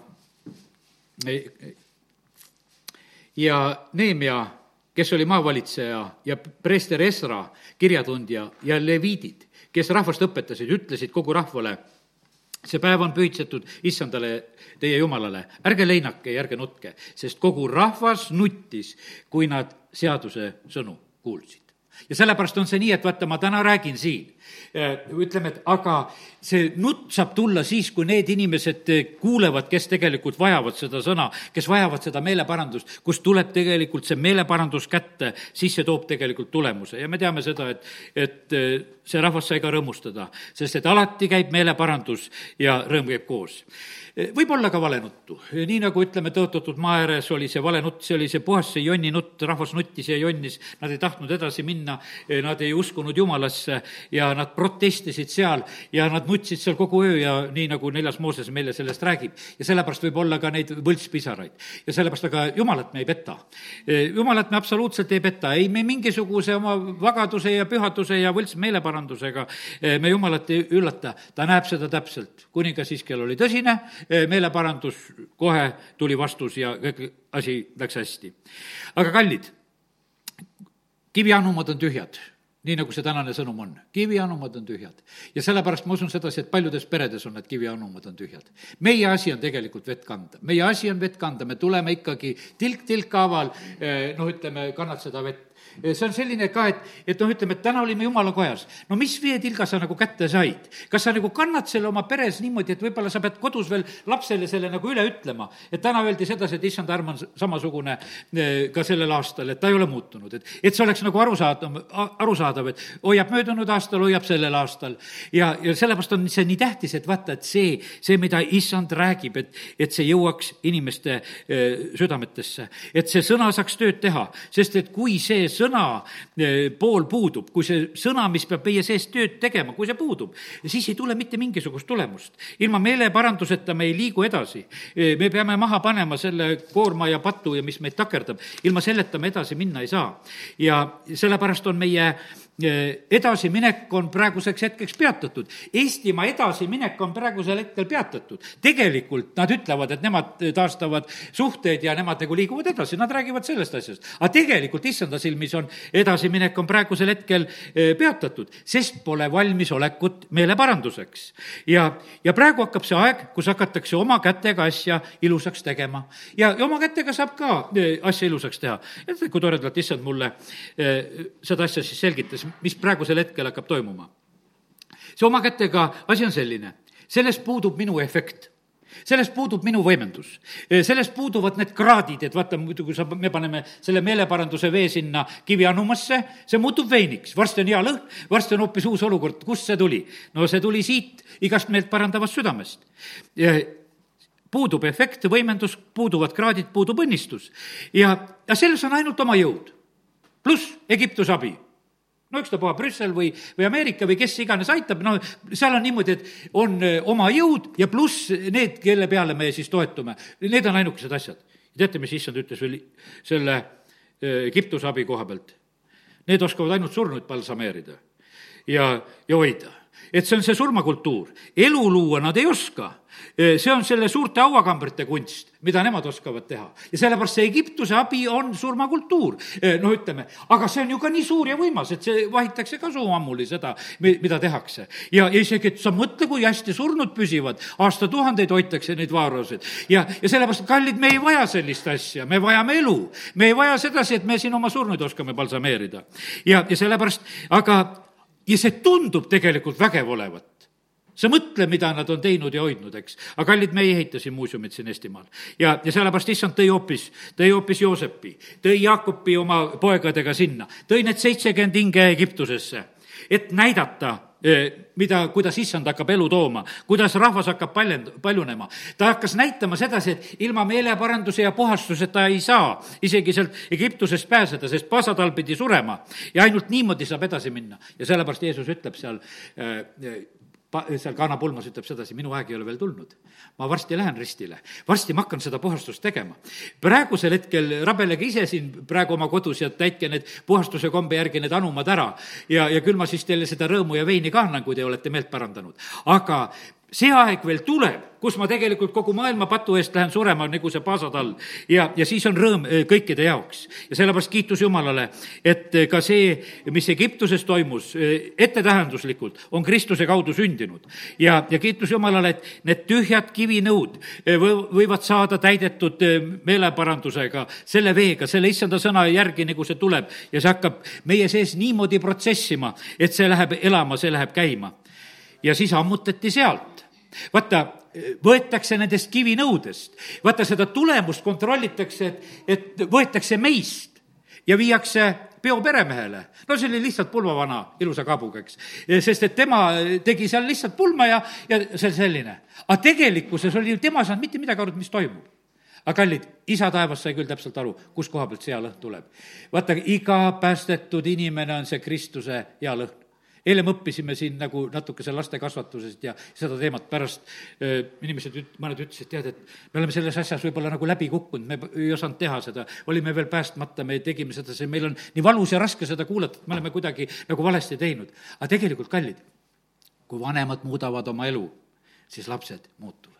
ja Nehemia, kes oli maavalitseja ja preester Esra, kirjatundja ja leviidid, kes rahvast õpetasid, ütlesid kogu rahvale, see päev on pühitsetud issandale, teie jumalale, ärge leinake ja ärge nutke, sest kogu rahvas nuttis, kui nad seaduse sõnu kuulsid ja sellepärast on see nii, et vaata, ma täna räägin siin, ütleme, et aga see nutt saab tulla siis, kui need inimesed kuulevad, kes tegelikult vajavad seda sõna, kes vajavad seda meeleparandust, kus tuleb tegelikult see meeleparandus kätte, siis see toob tegelikult tulemuse. Ja me teame seda, et, et see rahvas sai ka rõõmustada, sest et alati käib meeleparandus ja rõõm käib koos. Võib olla ka valenuttu, nii nagu ütleme, tõotatud maa ääres oli see valenutt, see oli see puhas see jonni nutt, rahvas nuttis ja jonnis, nad ei tahtnud edasi minna, nad ei uskunud jumalasse ja nad protestisid seal ja nad nutsid seal kogu öö ja nii, nagu neljas Mooses meile sellest räägib. ja sellepärast võib olla ka neid võltspisaraid. ja sellepärast, aga jumalat me ei peta. jumalat me absoluutselt ei peta, ei me mingisuguse oma vagaduse ja pühaduse ja võlts meeleparandusega me jumalat ei üllata, ta näeb seda täpselt. kuningas Iskel oli tõsine, Eh, meeleparandus, kohe tuli vastus ja kõik asi läks hästi. aga kallid, kivianumad on tühjad nii nagu see tänane sõnum on. kivianumad on tühjad. ja sellepärast ma usun sedasi, et paljudes peredes on need kivianumad on tühjad. meie asi on tegelikult vett kanda, meie asi on vett kanda, me tuleme ikkagi tilk tilkhaaval, eh, noh, ütleme, kannad seda vett see on selline ka, et, et noh, ütleme, et täna olime jumala kojas. no mis veetilga sa nagu kätte said? kas sa nagu kannad selle oma peres niimoodi, et võib-olla sa pead kodus veel lapsele selle nagu üle ütlema, et täna öeldi sedasi, et issand arm on samasugune eh, ka sellel aastal, et ta ei ole muutunud, et, et see oleks nagu arusaadav, arusaadav, et hoiab möödunud aastal, hoiab sellel aastal. ja, ja sellepärast on see nii tähtis, et vaata, et see, see, mida issand räägib, et, et see jõuaks inimeste eh, südametesse, et see sõna saaks tööd teha, sest et kui see sõna eh, pool puudub, kui see sõna, mis peab meie sees tööd tegema, kui see puudub, siis ei tule mitte mingisugust tulemust. ilma meeleparanduseta me ei liigu edasi. Eh, me peame maha panema selle koorma ja patu ja mis meid takerdab, ilma selleta me edasi minna ei saa. ja sellepärast on meie edasiminek on praeguseks hetkeks peatatud. Eestimaa edasiminek on praegusel hetkel peatatud. tegelikult nad ütlevad, et nemad taastavad suhteid ja nemad nagu liiguvad edasi, nad räägivad sellest asjast. aga tegelikult issanda silmis on edasiminek on praegusel hetkel eh, peatatud, sest pole valmisolekut meeleparanduseks. ja, ja praegu hakkab see aeg, kus hakatakse oma kätega asja ilusaks tegema. ja, ja oma kätega saab ka asja ilusaks teha. teate, kui toredalt issand mulle seda asja siis selgitas, mis praegusel hetkel hakkab toimuma. see oma kätega asi on selline, sellest puudub minu efekt sellest puudub minu võimendus. sellest puuduvad need kraadid, et vaata, muidu kui sa, me paneme selle meeleparanduse vee sinna kivianumasse, see muutub veiniks, varsti on hea lõhn, varsti on hoopis uus olukord, kust see tuli? no see tuli siit igast meelt parandavast südamest. puudub efekt, võimendus, puuduvad kraadid, puudub õnnistus. ja, ja selles on ainult oma jõud. pluss Egiptuse abi no ükstapuha Brüssel või, või Ameerika või kes iganes aitab, no seal on niimoodi, et on eh, oma jõud ja pluss need, kelle peale me siis toetume. Need on ainukesed asjad. teate, mis issand ütles veel selle eh, Egiptuse abi koha pealt? Need oskavad ainult surnuid balsameerida ja, ja hoida et see on see surmakultuur. elu luua nad ei oska. See on selle suurte hauakambrite kunst, mida nemad oskavad teha. ja sellepärast see Egiptuse abi on surmakultuur. noh, ütleme, aga see on ju ka nii suur ja võimas, et see vahitakse ka suu ammuli, seda, mida tehakse. ja, ja isegi, et sa mõtle, kui hästi surnud püsivad, aastatuhandeid hoitakse neid vaarasid. ja, ja sellepärast, kallid, me ei vaja sellist asja, me vajame elu. me ei vaja sedasi, et me siin oma surnuid oskame balsameerida. ja, ja sellepärast, aga ja see tundub tegelikult vägev olevat. Sa mõtle, mida nad on teinud ja hoidnud, eks. aga kallid, me ei ehita siin muuseumit siin Eestimaal. ja, ja sellepärast issand tõi hoopis, tõi hoopis Joosepi, tõi Jaakopi oma poegadega sinna, tõi need seitsekümmend hinge Egiptusesse, et näidata mida, kuidas issand hakkab elu tooma, kuidas rahvas hakkab paljend-, paljunema. ta hakkas näitama sedasi, et ilma meeleparanduse ja puhastuseta ei saa isegi sealt Egiptusest pääseda, sest pasatal pidi surema. ja ainult niimoodi saab edasi minna. ja sellepärast Jeesus ütleb seal äh, pa-, seal Kana pulmas ütleb sedasi, minu aeg ei ole veel tulnud. ma varsti lähen ristile, varsti ma hakkan seda puhastust tegema. praegusel hetkel rabelege ise siin praegu oma kodus ja täitke need puhastuse kombe järgi need anumad ära ja, ja küll ma siis teile seda rõõmu ja veini ka annan, kui te olete meelt parandanud. aga see aeg veel tuleb, kus ma tegelikult kogu maailma patu eest lähen surema, nagu see paasatall. ja, ja siis on rõõm eh, kõikide jaoks. ja sellepärast kiitus Jumalale, et eh, ka see, mis Egiptuses toimus, eh, ettetähenduslikult on Kristuse kaudu sündinud. ja, ja kiitus Jumalale, et need tühjad kivinõud võivad saada täidetud meeleparandusega, selle veega, selle issanda sõna järgi, nagu see tuleb ja see hakkab meie sees niimoodi protsessima, et see läheb elama, see läheb käima. ja siis ammutati sealt vaata, võetakse nendest kivinõudest, vaata seda tulemust kontrollitakse, et, et võetakse meist ja viiakse peo peremehele. no see oli lihtsalt pulmavana ilusa kaabuga, eks. sest et tema tegi seal lihtsalt pulma ja, ja see selline. aga tegelikkuses oli tema saanud mitte midagi aru, mis toimub aga kallid, isa taevas sai küll täpselt aru, kus koha pealt see hea lõhn tuleb. vaata, iga päästetud inimene on see Kristuse hea lõhn eile me õppisime siin nagu natukese laste kasvatusest ja seda teemat pärast äh, inimesed, mõned ütlesid, tead, et me oleme selles asjas võib-olla nagu läbi kukkunud, me ei osanud teha seda, olime veel päästmata, me tegime seda, see meil on nii valus ja raske seda kuulata, et me oleme kuidagi nagu valesti teinud. aga tegelikult, kallid, kui vanemad muudavad oma elu, siis lapsed muutuvad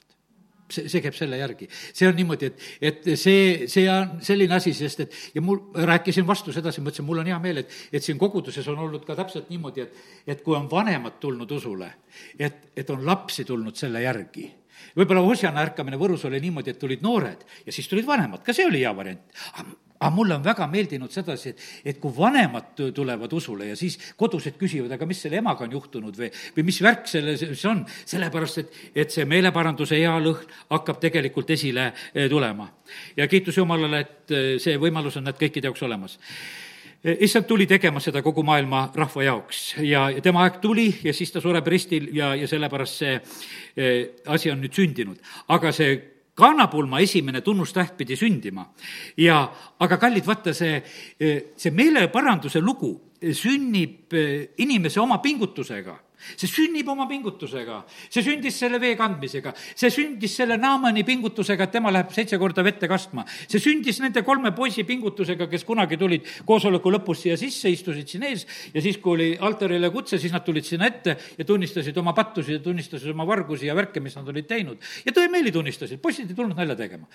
see, see käib selle järgi. see on niimoodi, et, et see, see on selline asi, sest et ja mul, rääkisin vastu sedasi, mõtlesin, mul on hea meel, et, et siin koguduses on olnud ka täpselt niimoodi, et, et kui on vanemad tulnud usule, et, et on lapsi tulnud selle järgi. Võib-olla Osjana ärkamine Võrus oli niimoodi, et tulid noored ja siis tulid vanemad, ka see oli hea variant aga mulle on väga meeldinud sedasi, et, et kui vanemad tulevad usule ja siis kodused küsivad, aga mis selle emaga on juhtunud või, või mis värk selle, see on, sellepärast et, et see meeleparanduse hea lõhn hakkab tegelikult esile eh, tulema. ja kiitus Jumalale, et eh, see võimalus on need kõikide jaoks olemas eh, issand tuli tegema seda kogu maailma rahva jaoks ja tema aeg tuli ja siis ta sureb ristil ja, ja sellepärast see asi on nüüd sündinud. aga see kannapulma esimene tunnustäht pidi sündima. ja, aga kallid, vaata see, see meeleparanduse lugu sünnib inimese oma pingutusega see sünnib oma pingutusega, see sündis selle vee kandmisega, see sündis selle Naamani pingutusega, et tema läheb seitse korda vette kastma. see sündis nende kolme poisi pingutusega, kes kunagi tulid koosoleku lõpus siia sisse, istusid siin ees ja siis, kui oli altarile kutse, siis nad tulid sinna ette ja tunnistasid oma pattusi ja tunnistasid oma vargusi ja värke, mis nad olid teinud. ja tõemeeli tunnistasid, poisid ei tulnud nalja tegema.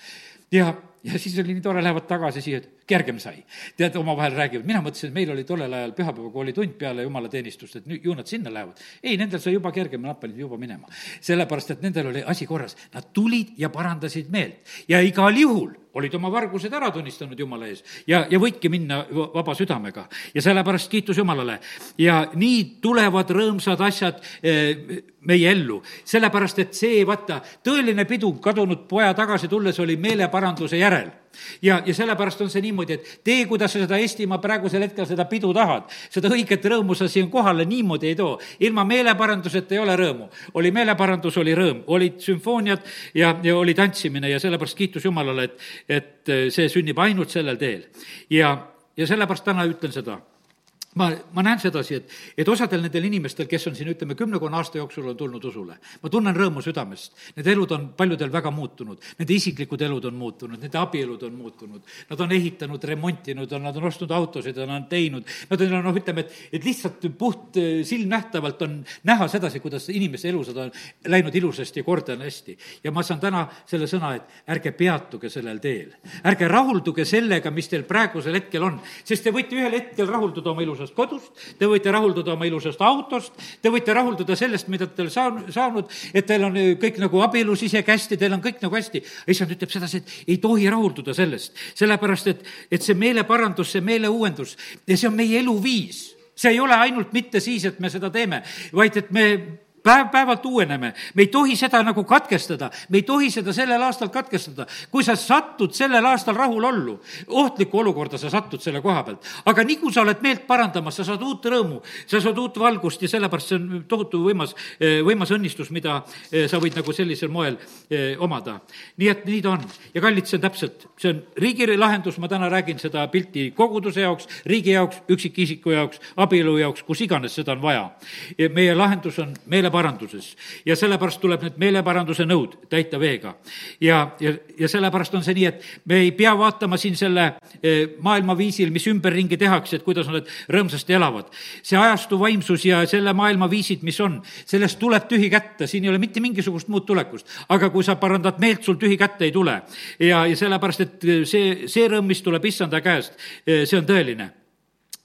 ja, ja siis oli nii tore, lähevad tagasi siia, et kergem sai. tead, omavahel räägivad, mina mõtlesin, et meil oli tollel ajal pühapäevakooli tund peale jumalateenistust, et nüüd ju nad sinna lähevad. ei, nendel sai juba kergem, nad panid juba minema. sellepärast, et nendel oli asi korras, nad tulid ja parandasid meelt ja igal juhul olid oma vargused ära tunnistanud Jumala ees ja, ja võidki minna vaba südamega. ja sellepärast kiitus Jumalale. ja nii tulevad rõõmsad asjad eh, meie ellu, sellepärast et see, vaata, tõeline pidu kadunud poja tagasi tulles oli meeleparanduse järel ja, ja sellepärast on see niimoodi, et tee, kuidas sa seda Eestimaa praegusel hetkel seda pidu tahad, seda õiget rõõmu sa siin kohale niimoodi ei too. ilma meeleparanduseta ei ole rõõmu. oli meeleparandus, oli rõõm, olid sümfooniad ja, ja oli tantsimine ja sellepärast kiitus Jumalale, et, et see sünnib ainult sellel teel. ja, ja sellepärast täna ütlen seda ma, ma näen sedasi, et, et osadel nendel inimestel, kes on siin, ütleme, kümnekonna aasta jooksul on tulnud usule, ma tunnen rõõmu südamest. Need elud on paljudel väga muutunud, nende isiklikud elud on muutunud, nende abielud on muutunud, nad on ehitanud, remontinud, nad on ostnud autosid, nad on teinud, nad on, noh, ütleme, et, et lihtsalt puht eh, silmnähtavalt on näha sedasi, kuidas inimeste elusad on läinud ilusasti ja kord on hästi. ja ma saan täna selle sõna, et ärge peatuge sellel teel. ärge rahulduge sellega, mis teil praegusel hetkel on, sest te võite ühel hetkel rahulduda oma ilusas ilusast kodust, te võite rahulduda oma ilusast autost, te võite rahulduda sellest, mida te olete saanud, saanud, et teil on kõik nagu abielus isegi hästi, teil on kõik nagu hästi. issand ütleb sedasi, et ei tohi rahulduda sellest, sellepärast et, et see meeleparandus, see meeleuuendus ja see on meie eluviis see ei ole ainult mitte siis, et me seda teeme, vaid et me päev-päevalt uueneme, me ei tohi seda nagu katkestada, me ei tohi seda sellel aastal katkestada. kui sa satud sellel aastal rahulollu, ohtlikku olukorda sa satud selle koha pealt, aga nii kui sa oled meelt parandamas, sa saad uut rõõmu, sa saad uut valgust ja sellepärast see on tohutu võimas, võimas õnnistus, mida eh, sa võid nagu sellisel moel eh, omada. nii et nii ta on ja kallid, see on täpselt, see on riigi lahendus, ma täna räägin seda pilti koguduse jaoks, riigi jaoks, üksikisiku jaoks, abielu jaoks, kus iganes seda on vaja. meie lahendus on meeleparandamise meeleparanduses. ja sellepärast tuleb need meeleparanduse nõud täita veega. ja, ja, ja sellepärast on see nii, et me ei pea vaatama siin selle eh, maailmaviisil, mis ümberringi tehakse, et kuidas nad rõõmsasti elavad. see ajastu vaimsus ja selle maailmaviisid, mis on, sellest tuleb tühi kätte, siin ei ole mitte mingisugust muud tulekust. aga kui sa parandad meelt, sul tühi kätte ei tule. ja, ja sellepärast, et see, see rõõm, mis tuleb issanda käest, eh, see on tõeline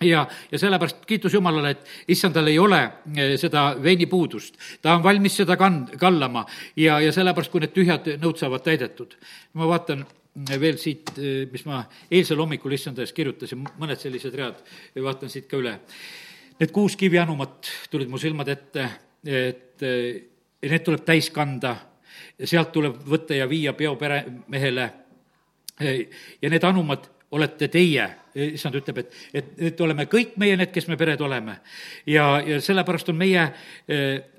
ja, ja sellepärast kiitus Jumalale, et issandal ei ole eh, seda veinipuudust. ta on valmis seda kand-, kallama ja, ja sellepärast, kui need tühjad nõud saavad täidetud. ma vaatan eh, veel siit, eh, mis ma eilsel hommikul issanda ees kirjutasin, mõned sellised read, vaatan siit ka üle. Need kuus kivianumat tulid mu silmade ette, et need tuleb täis kanda, sealt tuleb võtta ja viia peoperemehele ja need anumad olete teie, issand ütleb, et, et, et oleme kõik meie need, kes me pered oleme. ja, ja sellepärast on meie,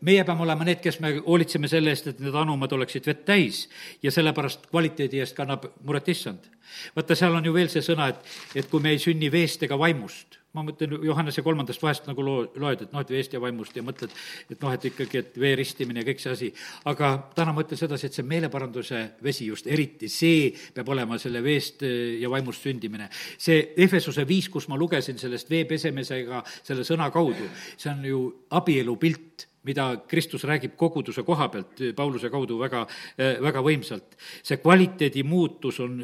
meie peame olema need, kes me hoolitseme selle eest, et need anumad oleksid vett täis ja sellepärast kvaliteedi eest kannab muret issand. vaata, seal on ju veel see sõna, et, et kui me ei sünni veest ega vaimust ma mõtlen Johannese kolmandast vahest nagu loo, loed, et noh, et veest ja vaimust ja mõtled, et noh, et ikkagi, et vee ristimine ja kõik see asi. aga täna ma ütlen sedasi, et see meeleparanduse vesi just, eriti see peab olema selle veest eh, ja vaimust sündimine. see Efesuse viis, kus ma lugesin sellest vee pesemisega selle sõna kaudu, see on ju abielu pilt mida Kristus räägib koguduse koha pealt Pauluse kaudu väga, eh, väga võimsalt. see kvaliteedi muutus on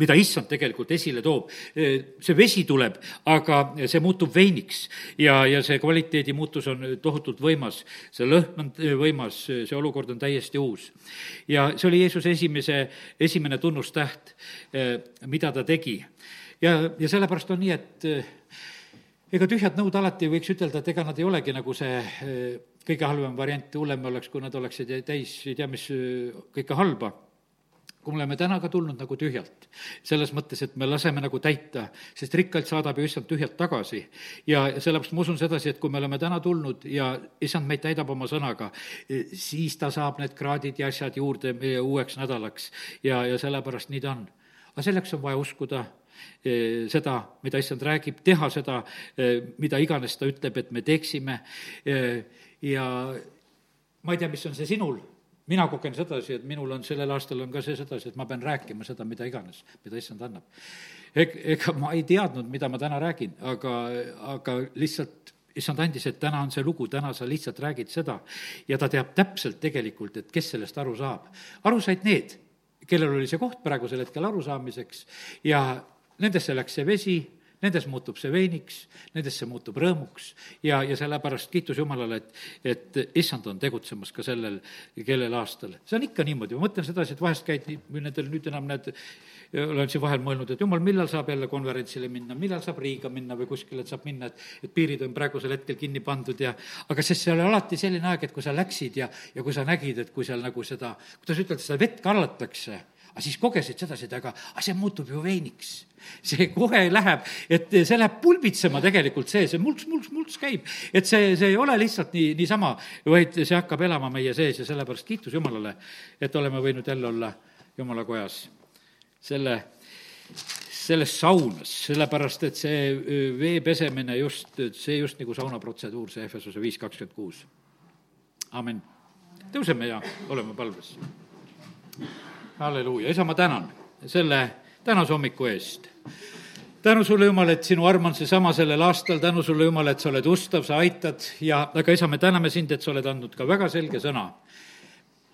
mida issand tegelikult esile toob. see vesi tuleb, aga see muutub veiniks ja, ja see kvaliteedi muutus on tohutult võimas. see lõhn on võimas, see olukord on täiesti uus. ja see oli Jeesuse esimese, esimene tunnustäht, mida ta tegi. ja, ja sellepärast on nii, et ega tühjad nõud alati võiks ütelda, et ega nad ei olegi nagu see kõige halvem variant, hullem oleks, kui nad oleksid täis ei tea mis kõike halba kui me oleme täna ka tulnud nagu tühjalt, selles mõttes, et me laseme nagu täita, sest rikkalt saadab ju issand tühjalt tagasi. ja sellepärast ma usun sedasi, et kui me oleme täna tulnud ja issand meid täidab oma sõnaga, siis ta saab need kraadid ja asjad juurde meie uueks nädalaks ja, ja sellepärast nii ta on. aga selleks on vaja uskuda eh, seda, mida issand räägib, teha seda, eh, mida iganes ta ütleb, et me teeksime ja ma ei tea, mis on see sinul, mina kogen sedasi, et minul on sellel aastal on ka see sedasi, et ma pean rääkima seda, mida iganes, mida issand annab. Eg-, ega ma ei teadnud, mida ma täna räägin, aga, aga lihtsalt issand andis, et täna on see lugu, täna sa lihtsalt räägid seda ja ta teab täpselt tegelikult, et kes sellest aru saab. aru said need, kellel oli see koht praegusel hetkel arusaamiseks ja nendesse läks see vesi nendes muutub see veiniks, nendesse muutub rõõmuks ja, ja sellepärast kiitus Jumalale, et, et issand on tegutsemas ka sellel, kellel aastal. see on ikka niimoodi, ma mõtlen sedasi, et vahest käid nii, nendel nüüd enam need, olen siin vahel mõelnud, et jumal, millal saab jälle konverentsile minna, millal saab Riiga minna või kuskile, et saab minna, et, et piirid on praegusel hetkel kinni pandud ja aga sest see oli alati selline aeg, et kui sa läksid ja, ja kui sa nägid, et kui seal nagu seda, kuidas ütelda, seda vett kallatakse aga siis kogesid sedasi, et aga, aga see muutub ju veiniks. see kohe läheb, et see läheb pulbitsema tegelikult see, see mulks, mulks, mulks käib. et see, see ei ole lihtsalt nii, niisama, vaid see hakkab elama meie sees ja sellepärast kiitus Jumalale, et oleme võinud jälle olla Jumala kojas. selle, selles saunas, sellepärast et see vee pesemine just, see just nagu saunaprotseduur, see Efesuse viis kakskümmend kuus. amin. tõuseme ja oleme palves halleluuja, isa, ma tänan selle tänase hommiku eest. tänu sulle, Jumal, et sinu arm on seesama sellel aastal, tänu sulle, Jumal, et sa oled ustav, sa aitad. Ja aga isa, me täname sind, et sa oled andnud ka väga selge sõna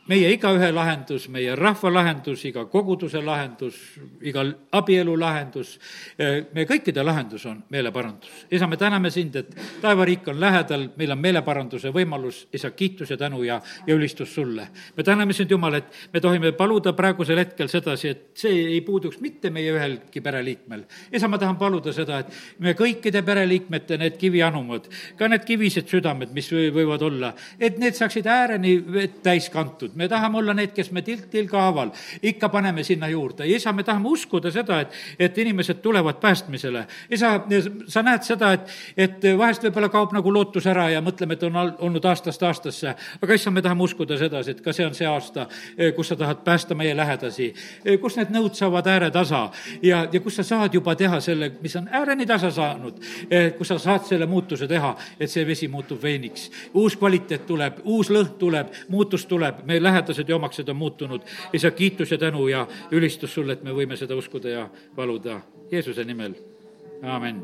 meie igaühe lahendus, meie rahva lahendus, iga koguduse lahendus, iga abielu lahendus, meie kõikide lahendus on meeleparandus. isa, me täname sind, et taevariik on lähedal, meil on meeleparanduse võimalus, isa, kiitus ja tänu ja, ja ülistus sulle. me täname sind, Jumal, et me tohime paluda praegusel hetkel sedasi, et see ei puuduks mitte meie ühelgi pereliikmel. isa, ma tahan paluda seda, et me kõikide pereliikmete need kivianumad, ka need kivised südamed, mis võivad olla, et need saaksid ääreni täis kantud me tahame olla need, kes me tilk tilga haaval ikka paneme sinna juurde. isa, me tahame uskuda seda, et, et inimesed tulevad päästmisele. isa, sa näed seda, et, et vahest võib-olla kaob nagu lootus ära ja mõtleme, et on olnud aastast aastasse. aga issand, me tahame uskuda sedasi, et ka see on see aasta, kus sa tahad päästa meie lähedasi, kus need nõud saavad ääretasa ja, ja kus sa saad juba teha selle, mis on ääreni tasa saanud, kus sa saad selle muutuse teha, et see vesi muutub veiniks. uus kvaliteet tuleb, uus lõhn tuleb, muutus tuleb, me lähedased ja omaksed on muutunud. isa, kiitus ja tänu ja ülistus sulle, et me võime seda uskuda ja paluda Jeesuse nimel, aamen